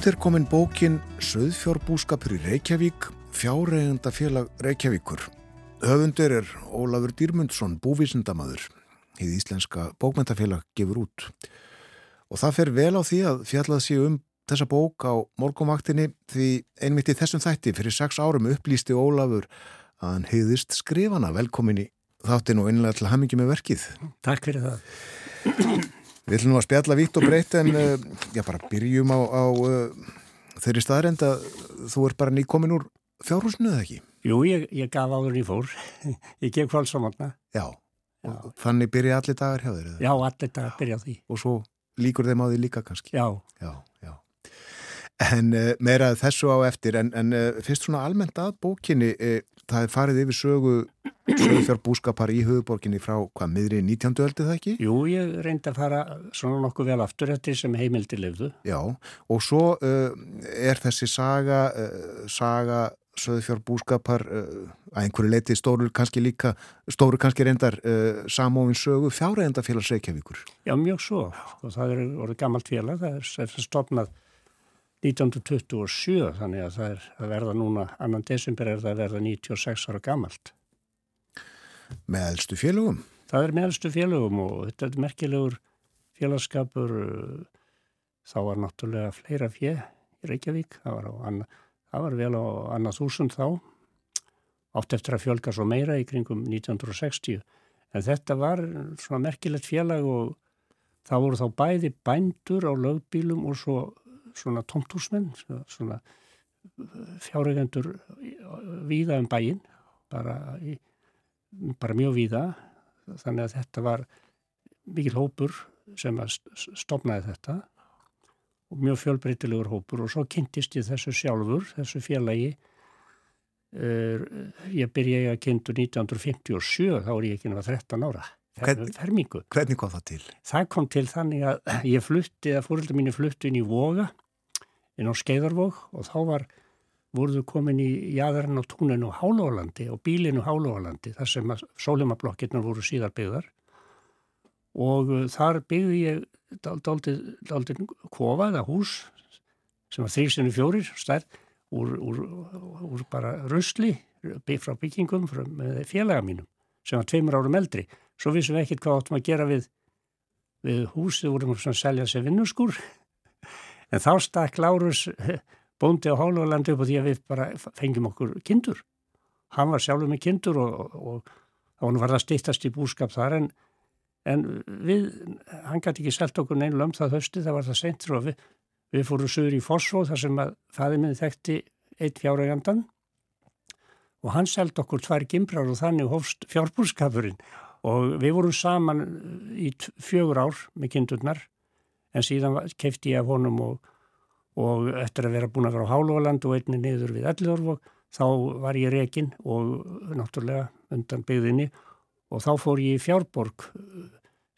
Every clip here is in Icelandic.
Út er komin bókin Söðfjórbúskapur í Reykjavík, fjáreigenda félag Reykjavíkur. Höfundur er Ólafur Dýrmundsson, búvísindamadur. Hið íslenska bókmentafélag gefur út. Og það fer vel á því að fjallað sér um þessa bók á morgumvaktinni því einmitt í þessum þætti fyrir sex árum upplýsti Ólafur að hann heiðist skrifana velkomin í þáttin og innlega til hamingi með verkið. Takk fyrir það. Við ætlum nú að spjalla vitt og breytt en uh, já, bara byrjum á, á uh, þeirri staðrend að þú er bara nýkomin úr fjárhúsinu eða ekki? Jú, ég, ég gaf áður í fór. Ég gef kválsamotna. Já, já. þannig byrja allir dagar hjá þér? Já, allir dagar byrja á því. Og svo líkur þeim á því líka kannski? Já. Já, já. En uh, meira þessu á eftir, en, en fyrst svona almennt að bókinni, það er farið yfir sögu sögufjárbúskapar í höfuborginni frá hvað miðri 19. öldu það ekki? Jú, ég reyndi að fara svona nokkuð vel aftur eftir sem heimildi lifðu. Já, og svo uh, er þessi saga, uh, saga sögufjárbúskapar uh, að einhverju leiti stóru kannski líka, stóru kannski reyndar samófin sögu fjárregendafélags Reykjavíkur. Já, mjög svo. Og það er orðið gammalt félag, það er, stopnað 1927 þannig að það er að verða núna annan desember er það að verða 96 ára gammalt. Með eldstu félögum? Það er með eldstu félögum og þetta er merkilegur félagskapur þá var náttúrulega fleira fjö í Reykjavík, það var, anna, það var vel á annað þúsund þá átt eftir að fjölga svo meira í kringum 1960 en þetta var svona merkilegt félag og það voru þá bæði bændur á lögbílum og svo svona tómtúsmenn, svona fjárregendur víða um bæin, bara, í, bara mjög víða, þannig að þetta var mikil hópur sem stopnaði þetta og mjög fjölbreytilegur hópur og svo kynntist ég þessu sjálfur, þessu félagi, ég byrjaði að kynntu 1957, þá er ég ekki náða 13 ára fermingu. Hvernig kom það til? Það kom til þannig að ég flutti, að fórölda mínu flutti inn í Voga, inn á Skeiðarvog og þá var, voruðu komin í jæðarinn á túninu Hálóðalandi og bílinu Hálóðalandi, þar sem sólimablokkinnar voru síðar byggðar. Og þar byggði ég daldið kofaða hús sem var þrýsinu fjórir stærð úr, úr, úr bara rusli frá byggingum frá, með félaga mínum sem var tveimur árum eldri. Svo vissum við ekkert hvað áttum að gera við, við húsið, vorum við að selja sér vinnuskur en þá stakk Lárus bóndi á Hálflandi upp og því að við bara fengjum okkur kindur. Hann var sjálfur með kindur og, og, og hann var það stýttast í búskap þar en, en við hann gæti ekki selgt okkur neinu löm það hösti, það var það sentur og við, við fórum sögur í Fossvóð þar sem að fæði minn þekkti eitt fjáraugandan og hann selgt okkur tvær gimbrar og þannig hófst fjárbúrskapurinn og við vorum saman í fjögur ár með kindurnar en síðan kefti ég af honum og, og eftir að vera búin að vera á Hálóland og einni niður við Ellidorfog þá var ég rekin og náttúrulega undan byggðinni. Og þá fór ég í fjárborg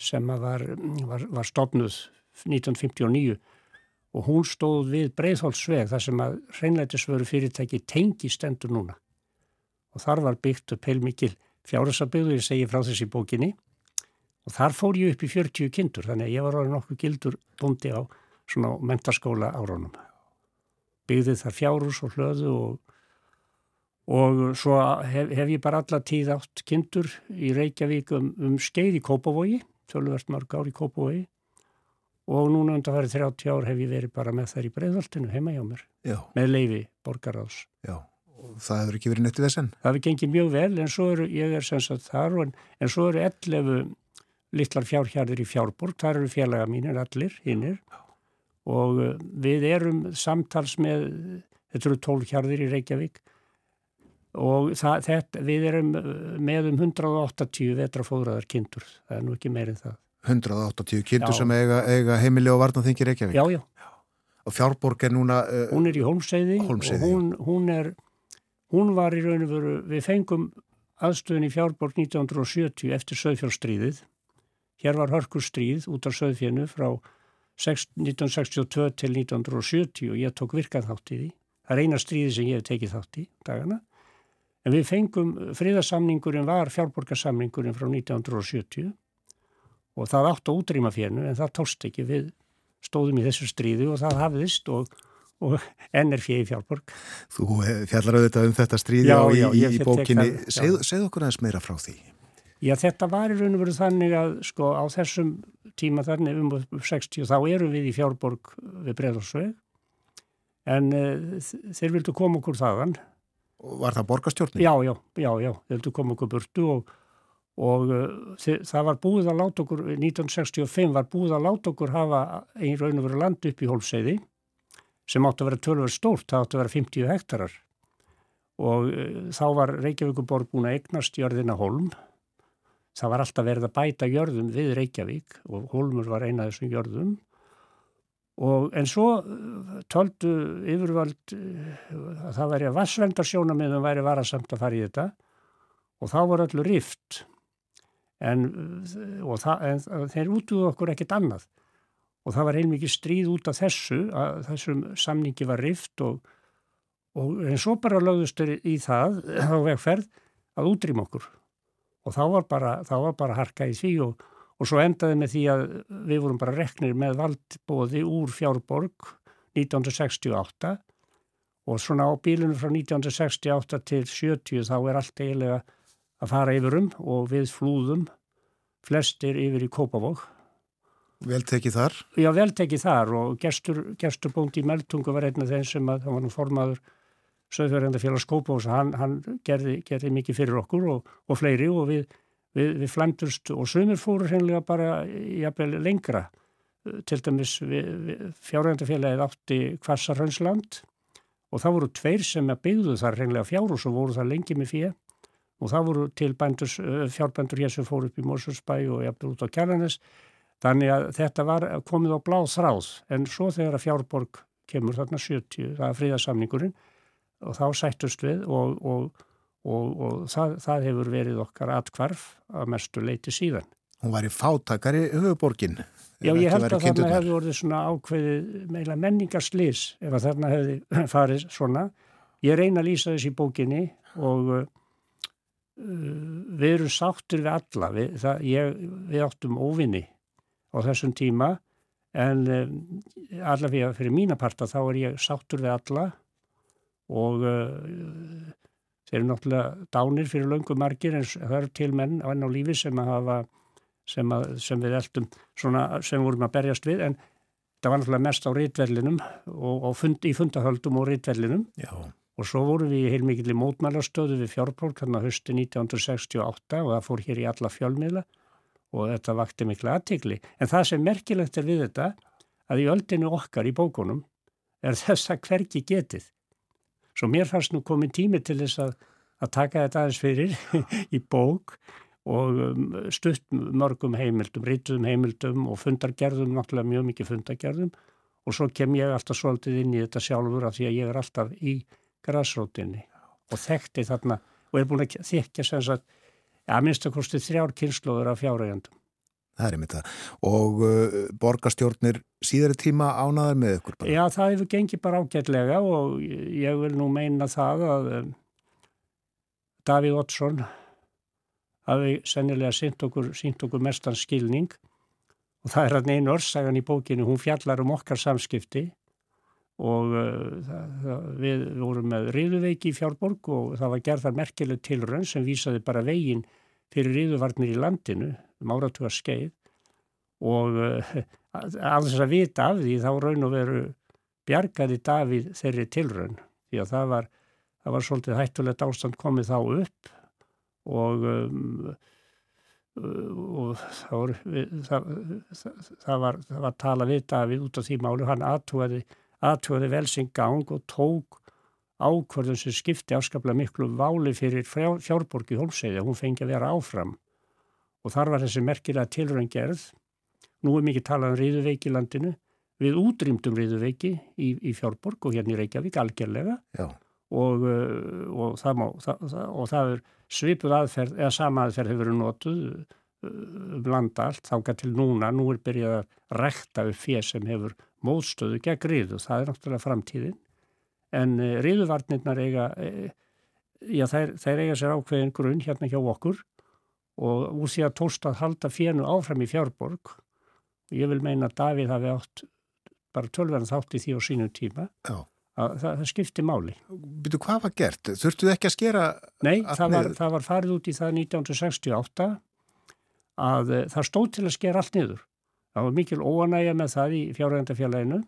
sem var, var, var stopnuð 1959 og hún stóð við Breitholtsveg þar sem að hreinleitisvöru fyrirtæki tengi stendur núna. Og þar var byggt upp heilmikil fjárhasaböðu, ég segi frá þessi bókinni og þar fór ég upp í 40 kindur þannig að ég var alveg nokkuð gildur bundi á svona mentarskóla áraunum byggði þar fjárhus og hlöðu og, og svo hef, hef ég bara alla tíð átt kindur í Reykjavík um, um skeið í Kópavogi tölvert mörg ár í Kópavogi og núna undan farið 30 ár hef ég verið bara með þær í breyðvöldinu heima hjá mér Já. með leifi borgaráðs Já það hefur ekki verið nettið þessan. Það hefur gengið mjög vel en svo eru, ég er sem sagt þar en, en svo eru 11 litlar fjárhjarðir í fjárborg, þar eru félaga mínir allir, hinnir og uh, við erum samtals með, þetta eru 12 hjarðir í Reykjavík og það, þetta, við erum uh, með um 180 vetrafóðraðar kindur, það er nú ekki meirinn það. 180 kindur já. sem eiga, eiga heimili og varnaþingi Reykjavík? Já, já. Og fjárborg er núna... Uh, hún er í Holmseiði og hún, hún er Hún var í raun og veru, við fengum aðstöðin í fjárborg 1970 eftir Söðfjárstríðið. Hér var hörkurstríð út af Söðfjörnu frá 1962 til 1970 og ég tók virkað þátt í því. Það er eina stríði sem ég hef tekið þátt í dagana. En við fengum, friðarsamningurinn var fjárborgarsamningurinn frá 1970 og það átt að útrýma fjernu en það tóst ekki. Við stóðum í þessu stríði og það hafiðist og og er fyrir fjárborg. Þú fjallar auðvitað um þetta stríði á í, í, í bókinni. Segð, segð okkur aðeins meira frá því. Já, þetta var í raun og veru þannig að sko á þessum tíma þannig um upp 60 þá erum við í fjárborg við Breðarsveg en uh, þeir vildu koma okkur þaðan. Og Var það borgarstjórnin? Já, já, já, já, þeir vildu koma okkur burtu og, og uh, það var búið að láta okkur, 1965 var búið að láta okkur hafa einn raun og veru land upp í Hólfseiði sem átti að vera tölver stórt, það átti að vera 50 hektarar og uh, þá var Reykjavíkuborg búin að eignast jörðina Holm það var alltaf verið að bæta jörðum við Reykjavík og Holmur var eina af þessum jörðum. Og en svo uh, töldu yfirvöld uh, að það væri að vassvendarsjónamiðum væri varasamt að fara í þetta. Og þá var öllu rift. En, uh, það, en þeir útuðu okkur ekkit annað. Og það var heilmikið stríð út af þessu að þessum samningi var rift og, og en svo bara lögðustur í það á vegferð að útrým okkur og þá var bara, þá var bara harka í því og, og svo endaði með því að við vorum bara reknir með valdbóði úr fjárborg 1968 og svona á bílunum frá 1968 til 70 þá er allt eiginlega að fara yfirum og við flúðum flestir yfir í Kópavók Vel tekið þar. Já, vel tekið þar og gestur, gestur í Meldtungu var einn af þeim sem að, hann var nú formaður Söðfjörðandafélags Kópavóks, hann, hann gerði, gerði mikið fyrir okkur og, og fleiri og við, við, við flæmdurst og sumir fóru hreinlega bara jafnvel lengra. Til dæmis fjárhændafélagið átti Kvassarhöndsland og það voru tveir sem byggðu þar hreinlega fjárhús og voru það lengi með fyrir og það voru til bændurs, fjárbændur hér sem fóru upp í Mósursbæ og jafnvel út á Kjalanes Þannig að þetta var komið á bláð þráð en svo þegar að fjárborg kemur þarna 70, það er fríðarsamningurinn og þá sættust við og, og, og, og það, það hefur verið okkar atkvarf að mestu leiti síðan. Hún var í fátakari höfuborgin. Já, ég held að þarna hefði orðið svona ákveðið meila menningarslis ef að þarna hefði farið svona. Ég reyna að lýsa þess í bókinni og uh, við erum sáttur við alla. Við, það, ég, við áttum óvinni á þessum tíma en um, allavega fyrir mína parta þá er ég sáttur við alla og uh, þeir eru náttúrulega dánir fyrir löngu margir en eru til menn á enn á lífi sem að hafa sem, að, sem við eldum svona sem vorum að berjast við en það var náttúrulega mest á rítvellinum og, og fund, í fundahöldum og rítvellinum og svo vorum við í heilmikið mótmælastöðu við fjárborg hérna höstu 1968 og það fór hér í alla fjölmiðla og þetta vakti miklu aðtikli. En það sem merkilegt er við þetta að í öldinu okkar í bókunum er þess að hverki getið. Svo mér fannst nú komin tími til þess að, að taka þetta aðeins fyrir í bók og um, stutt mörgum heimildum, rítuðum heimildum og fundargerðum, náttúrulega mjög mikið fundargerðum og svo kem ég alltaf svolítið inn í þetta sjálfur af því að ég er alltaf í græsrótinni og þekkti þarna og er búin að þykja sem sagt að minnst að kosti þrjár kynnslóður af fjárhægjandum. Það er einmitt það. Og uh, borgarstjórnir síðari tíma ánaðar með ykkur bara? Já, það hefur gengið bara ágætlega og ég vil nú meina það að um, Davíð Oddsson hafi sennilega sínt okkur, okkur mestan skilning og það er hann einu orsagan í bókinu, hún fjallar um okkar samskipti og uh, það, það, við vorum með riðuveiki í fjárborg og það var gerðar merkileg tilrönn sem vísaði bara veginn fyrir riðuvarnir í landinu um áratuga skeið og að þess að vita af því þá raun og veru bjargaði Davíð þeirri tilrönn því að það var, það var svolítið hættulegt ástand komið þá upp og um, og það var, það, það var, það var tala við Davíð út af því málu, hann aðtúaði aðtjóði vel sinn gang og tók ákvörðun sem skipti afskaplega miklu váli fyrir fjárborgi hólseiði að hún fengi að vera áfram. Og þar var þessi merkilega tilrönd gerð. Nú er mikið talað um riðuveiki í landinu. Við útrýmdum riðuveiki í, í fjárborg og hérna í Reykjavík algjörlega og, og, það má, það, og það er svipuð aðferð eða sama aðferð hefur verið notuð um landa allt þáka til núna, nú er byrjað að rekta upp fér sem hefur móðstöðu gegn riðu, það er náttúrulega framtíðin en uh, riðuvarnirnar eiga uh, já þær, þær eiga sér ákveðin grunn hérna hjá okkur og úr því að tóst að halda fjernu áfram í fjárborg og ég vil meina að Davíð hafi átt bara tölverðan þátt í því á sínum tíma að það, það skipti máli. Býtu, hvað var gert? Þurftuð ekki að skera Nei, það var, það var farið út í það 1968 að uh, það stóð til að skera allt niður. Það var mikil óanægja með það í fjárhægndafélaginu.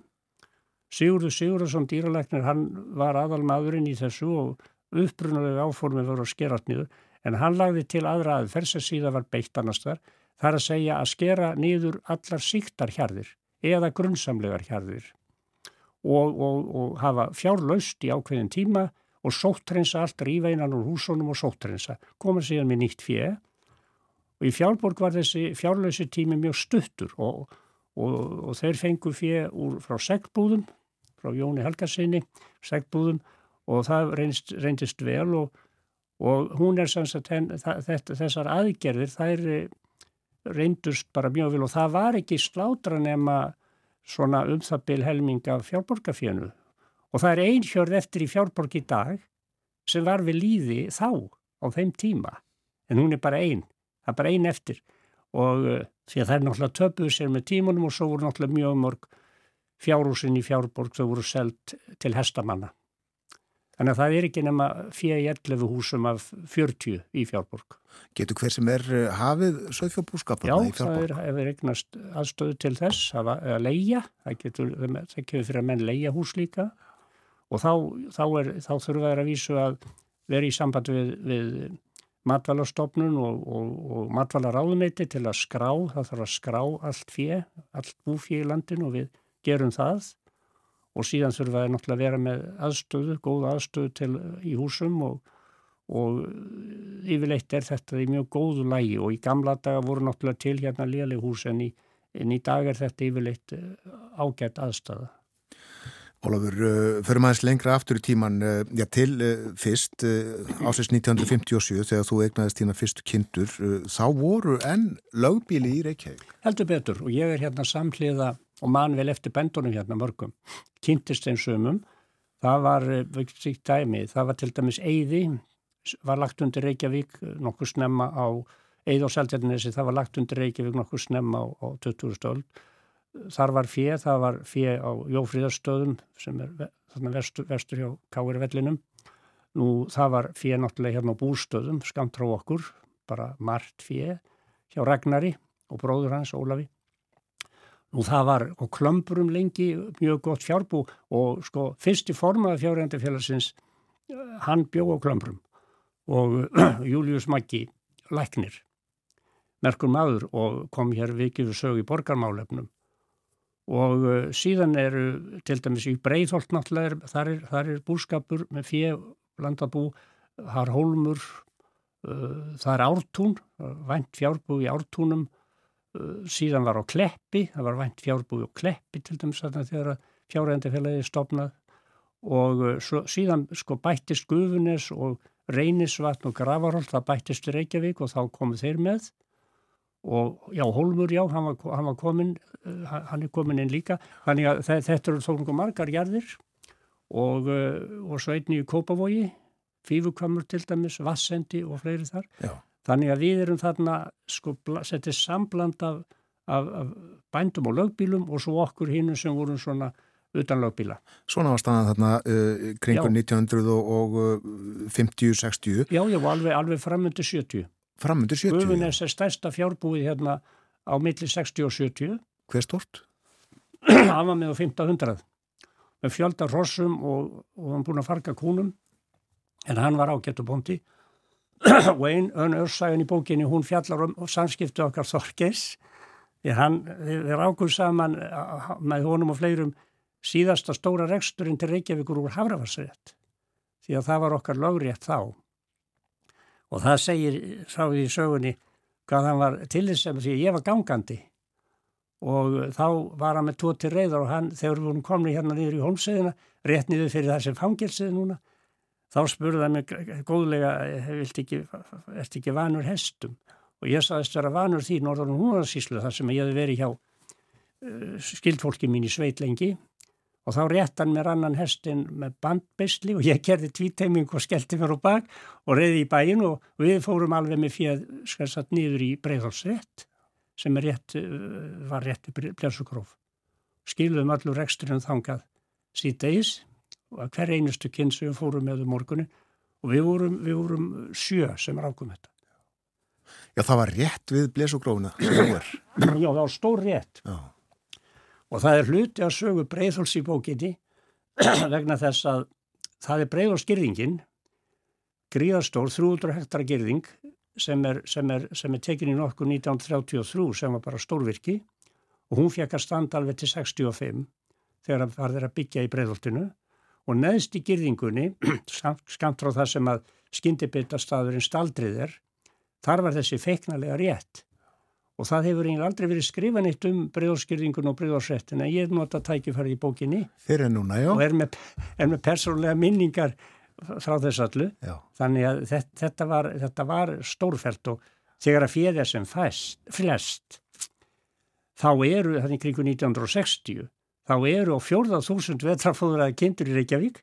Sigurður Sigurðarsson dýralæknir, hann var aðal maðurinn í þessu og upprunalega áformið voru að skera allt niður en hann lagði til aðra aðferð sem síðan var beitt annars þar. Það er að segja að skera niður allar síktarhjarðir eða grunnsamlegar hjarðir og, og, og hafa fjárlaust í ákveðin tíma og sóttrensa allt rífeinan úr húsunum og sóttrensa. Koma síðan með nýtt fjö og í fjárborg var þessi fjárlausi tími mjög stuttur og, og þeir fengu fjö úr frá segbúðum, frá Jóni Helgarsinni, segbúðum og það reynist, reyndist vel og, og hún er sem sagt þessar aðgerðir þær reyndust bara mjög vel og það var ekki slátra nema svona um það byl helming af fjárborgarfjönu og það er einhjörð eftir í fjárborg í dag sem var við líði þá á þeim tíma. En hún er bara einn, það er bara einn eftir. Og uh, því að það er náttúrulega töpuð sér með tímunum og svo voru náttúrulega mjög mörg fjárhúsin í fjárborg þau voru selgt til hestamanna Þannig að það er ekki nema fyrir 11 húsum af 40 í fjárborg. Getur hver sem er eh, hafið söðfjárbúrskapana í fjárborg? Já, það er, eignast aðstöðu til þess að, að leia, það getur, það getur fyrir að menn leia hús líka og þá, þá, er, þá þurfa þær að vísu að vera í samband við, við matvalastofnun og, og, og matvalaráðuneyti til að skrá, það þarf að skrá allt fyrir, allt búfið í landinu og við gerum það og síðan þurfa það náttúrulega að vera með aðstöðu, góð aðstöðu til, í húsum og, og yfirleitt er þetta í mjög góðu lægi og í gamla daga voru náttúrulega til hérna liðleg hús en í, en í dag er þetta yfirleitt eh, ágætt aðstöða. Ólafur, uh, förum aðeins lengra aftur í tíman, já til fyrst ásins 1957 þegar þú egnaðist þína fyrstu kindur, þá voru enn lögbíli í Reykjavík? Heldur betur og ég er hérna samhliða og man vel eftir bendunum hérna mörgum. Kynntist einn sumum. Það var, eh, dæmi, það var til dæmis Eyði, var lagt undir Reykjavík nokkuð snemma á Eyði og Seltjarnesi, það var lagt undir Reykjavík nokkuð snemma á, á 20. stöld þar var fjö, það var fjö á Jófríðarstöðum sem er þarna vestur, vestur hjá Káirvellinum. Nú það var fjö náttúrulega hérna á bústöðum, skamt frá okkur bara margt fjö hjá Ragnari og bróður hans Ólavi Nú það var og klömpurum lengi mjög gott fjárbú og sko fyrsti formaði fjárhændafélagsins hann bjóð á klömpurum og Július Maggi læknir merkur maður og kom hér vikið og sög í borgarmálefnum. Og uh, síðan eru til dæmis í Breitholt náttúrulega þar er, þar er búskapur með fjö landabú, þar hólmur uh, það er ártún vænt fjárbú í ártúnum. Eh, síðan var á Kleppi, það var vænt fjárbúi á Kleppi til dæmis að þegar fjárhændafélagi stopnað og eh, svo, síðan sko bættist Gufunes og Reynisvatn og Gravarholt, það bættist Reykjavík og þá komu þeir með og já, Holmur já, hann var, hann var komin, eh, hann er komin inn líka, þannig að þetta eru þóknum margar gerðir og, og svo einnig í Kópavogi, Fífukamur til dæmis, Vassendi og fleiri þar. Já. Þannig að við erum þarna sko settið sambland af, af, af bændum og lögbílum og svo okkur hinnum sem vorum svona utan lögbíla. Svona var staðan þarna uh, kringur 1950-60? Já, já, alveg, alveg framöndu 70. Framöndu 70? Guðunes er stærsta fjárbúið hérna á milli 60 og 70. Hver stort? Það var með á 1500 með fjölda rossum og, og hann búin að farga kúnum en hann var ágættu bóndi og einn önnursagan í bókinni hún fjallar um samskiptu okkar Þorgis því hann, við rákum saman með honum og fleirum síðasta stóra reksturinn til Reykjavíkur úr Hafravarsrétt því að það var okkar lögrétt þá. Og það segir sáði í sögunni hvað hann var til þess að því að ég var gangandi. Og þá var hann með tóti reyðar og hann þegar við vorum komni hérna niður í holmseðina rétt niður fyrir þessi fangilsið núna þá spurði það mig góðlega, ert ekki, ekki vanur hestum? Og ég saðist vera vanur því norðan húnarsíslu þar sem ég hefði verið hjá uh, skildfólki mín í sveit lengi og þá rétt hann mér annan hestin með bandbistli og ég gerði tvítæming og skellti mér á bak og reyði í bæin og við fórum alveg með fjöð skræðsat nýður í breyðhalsrétt sem rétt, uh, var rétt í Bljársugróf. Skiluðum allur reksturinn þangað síðdeis hver einustu kynn sem við fórum með um morgunin og við vorum, við vorum sjö sem rákum þetta. Já, það var rétt við blesugrófuna. Já, það var stór rétt. Já. Og það er hluti að sögu breyðhóls í bókinni vegna þess að það er breyðhólsgyrðingin, gríðarstór, 300 hektar gyrðing sem er, sem er, sem er tekin í nokkuð 1933 sem var bara stórvirki og hún fekk að standa alveg til 65 þegar það var að byggja í breyðholtinu og neðst í gyrðingunni, skamt frá það sem að skyndibitastafurinn staldrið er, þar var þessi feiknarlega rétt. Og það hefur einhver aldrei verið skrifan eitt um breyðholsgyrðingun og breyðholsrettin en ég nota tækifærið í bókinni. Fyrir núna, og er með, er með persónulega minningar frá þess allu já. þannig að þetta, þetta, var, þetta var stórfælt og þegar að sem fæst, flest þá eru, þannig kringu 1960 þá eru á fjórðað þúsund vetrafóðuraði kindur í Reykjavík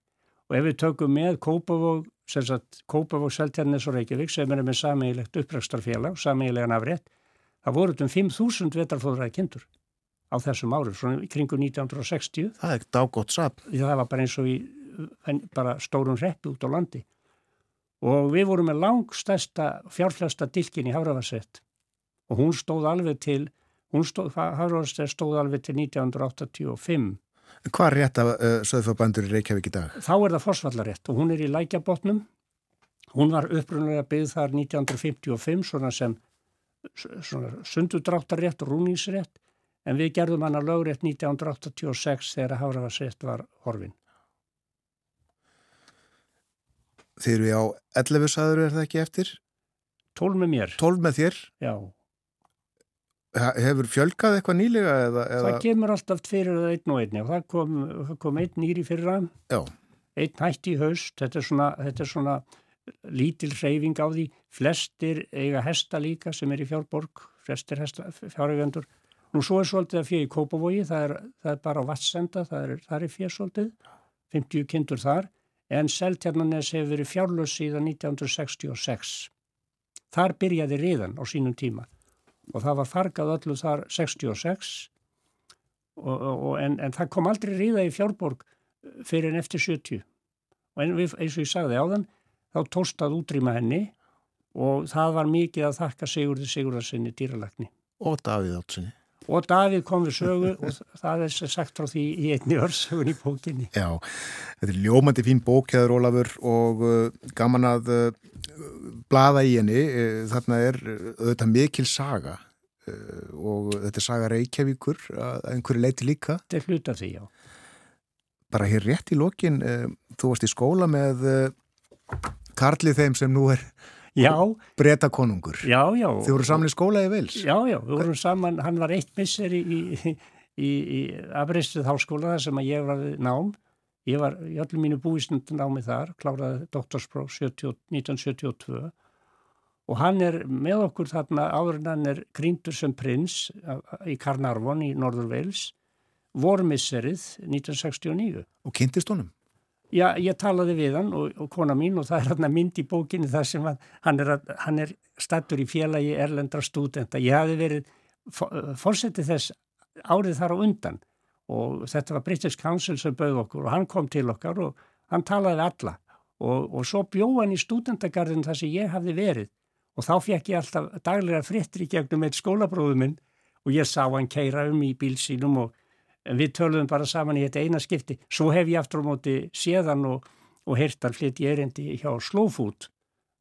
og ef við tökum með Kópavóg sem sagt Kópavóg, Seltjarnes og Reykjavík sem er með sameigilegt upprækstarfélag sameigilegan afrétt, það voru um 5.000 vetrafóðuraði kindur á þessum árum, svona kringu 1960 Það er dágótt sap það var bara eins og í bara stórum reppi út á landi. Og við vorum með langstæsta fjárflesta dilkin í Hafravarsett og hún stóð alveg til stóð, Hafravarsett stóð alveg til 1985 Hvað rétt af uh, söðfabændur í Reykjavík í dag? Þá er það forsvallarétt og hún er í lækjabotnum hún var upprunnulega byggð þar 1955 svona sem svona sundudráttarrétt og rúningsrétt en við gerðum hana lögrétt 1986 þegar Hafravarsett var horfin Þeir eru á 11 saður er það ekki eftir? 12 með mér 12 með þér? Já Hefur fjölkað eitthvað nýlega? Eða, eða... Það kemur alltaf fyrir það einn og einn og það kom, það kom einn nýri fyrra. Já. einn hætti í haust. Þetta er svona, þetta er svona lítil hreyfing á því. Flestir eiga hesta líka sem er í fjárborg. Flestir fjáröfjandur nú svo er svolítið að fyrir í Kópavogi. Það er, það er bara á vatssenda það er, er svolítið. 50 kindur þar. En Seltjarnanes hefur verið fjárlös síðan 1966 þar byrjaði riðan á sínum tíma og það var fargað öllu þar 66 og, og, en, en það kom aldrei ríða í fjárborg fyrir en eftir 70 og en, eins og ég sagði á þann þá tóstað útrýma henni og það var mikið að þakka Sigurði Sigurðarsinni dýralagni og Davíð Átsinni og Davíð kom við sögu og það er sagt frá því í einni örsögun í bókinni. Já, þetta er ljómandi fín bókjaður Ólafur og uh, gaman að uh, blaða í henni. Uh, þarna er auðvitað mikil saga uh, og þetta er saga Reykjavíkur að einhverju leiti líka. Þetta er hluta því, já. Bara hér rétt í lokin uh, þú varst í skóla með uh, Karli þeim sem nú er Já, breyta konungur. Já, já. Þið voru saman í skóla í Vils? Já, já, við vorum saman, hann var eitt misser í, í, í, í Abristuð háskóla þar sem að ég var nám. Ég var í öllum mínu búisnund námi þar, kláraði doktorspróf 1972 og hann er með okkur þarna áður en hann er krýndur sem prins í Carnarvon í Norður Vils, vormisserið 1969. Og kynntist honum? Já, ég talaði við hann og, og kona mín og það er hann að mynd í bókinni þar sem að, hann, er að, hann er stattur í félagi erlendra stúdenta. Ég hafi verið fórsetið þess árið þar á undan og þetta var British Council sem bauð okkur og hann kom til okkar og hann talaði alla og, og svo bjóð hann í stúdendagarðin þar sem ég hafði verið og þá fekk ég alltaf daglega frittir í gegnum eitt skólabróðu minn og ég sá hann keira um í bílsínum og en við töluðum bara saman í þetta eina skipti. Svo hef ég aftur á móti séðan og, og heyrtar flytt ég erindi hjá Slófút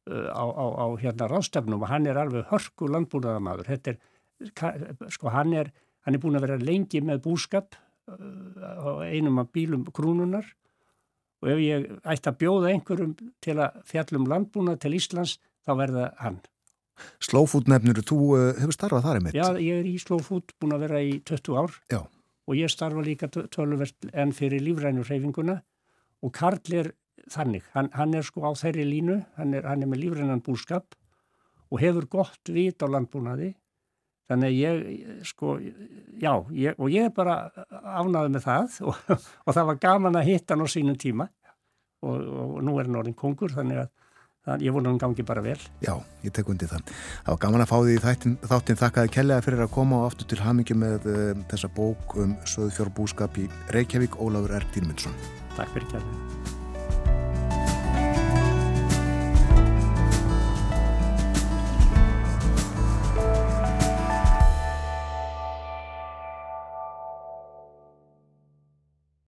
uh, á, á, á hérna rástefnum og hann er alveg hörku landbúnaðamadur. Þetta er, sko hann er, hann er búin að vera lengi með búskap uh, á einum af bílum krúnunar og ef ég ætti að bjóða einhverjum til að fjallum landbúnað til Íslands þá verða hann. Slófút nefnir, þú uh, hefur starfað þar einmitt? Já, ég er í Slófút búin að vera í 20 ár. Já og ég starfa líka tölverst enn fyrir lífrænurreyfinguna og Karl er þannig, hann, hann er sko á þeirri línu, hann er, hann er með lífrænan búskap og hefur gott vit á landbúnaði. Þannig ég sko, já, ég, og ég bara afnáðið með það. Og, og það var gaman að hitta hann á sínum tíma. Og, og nú er hann orðin kongur þannig að þannig ég vona hún gangi bara vel. Já, ég tek undir það. Það var gaman að fá því þáttin, þáttin þakkaði kellega fyrir að koma og aftur til hamingi með uh, þessa bók um söðfjórbúskap í Reykjavík, Ólafur R. Dýrmundsson. Takk fyrir kellega.